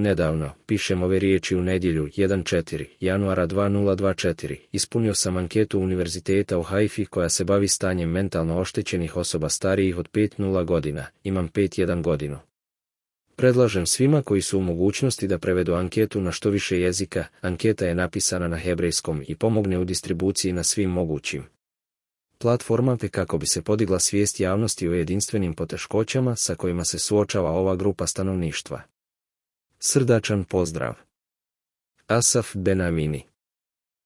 Nedavno, pišem ove riječi u nedjelju 1.4. januara 2024, ispunio sam anketu Univerziteta u Haifi koja se bavi stanjem mentalno oštećenih osoba starijih od 5.0 godina, imam 5.1 godinu. Predlažem svima koji su u mogućnosti da prevedu anketu na što više jezika, anketa je napisana na hebrejskom i pomogne u distribuciji na svim mogućim Platforma te kako bi se podigla svijest javnosti o jedinstvenim poteškoćama sa kojima se suočava ova grupa stanovništva. Srdačan pozdrav. Asaf Benamini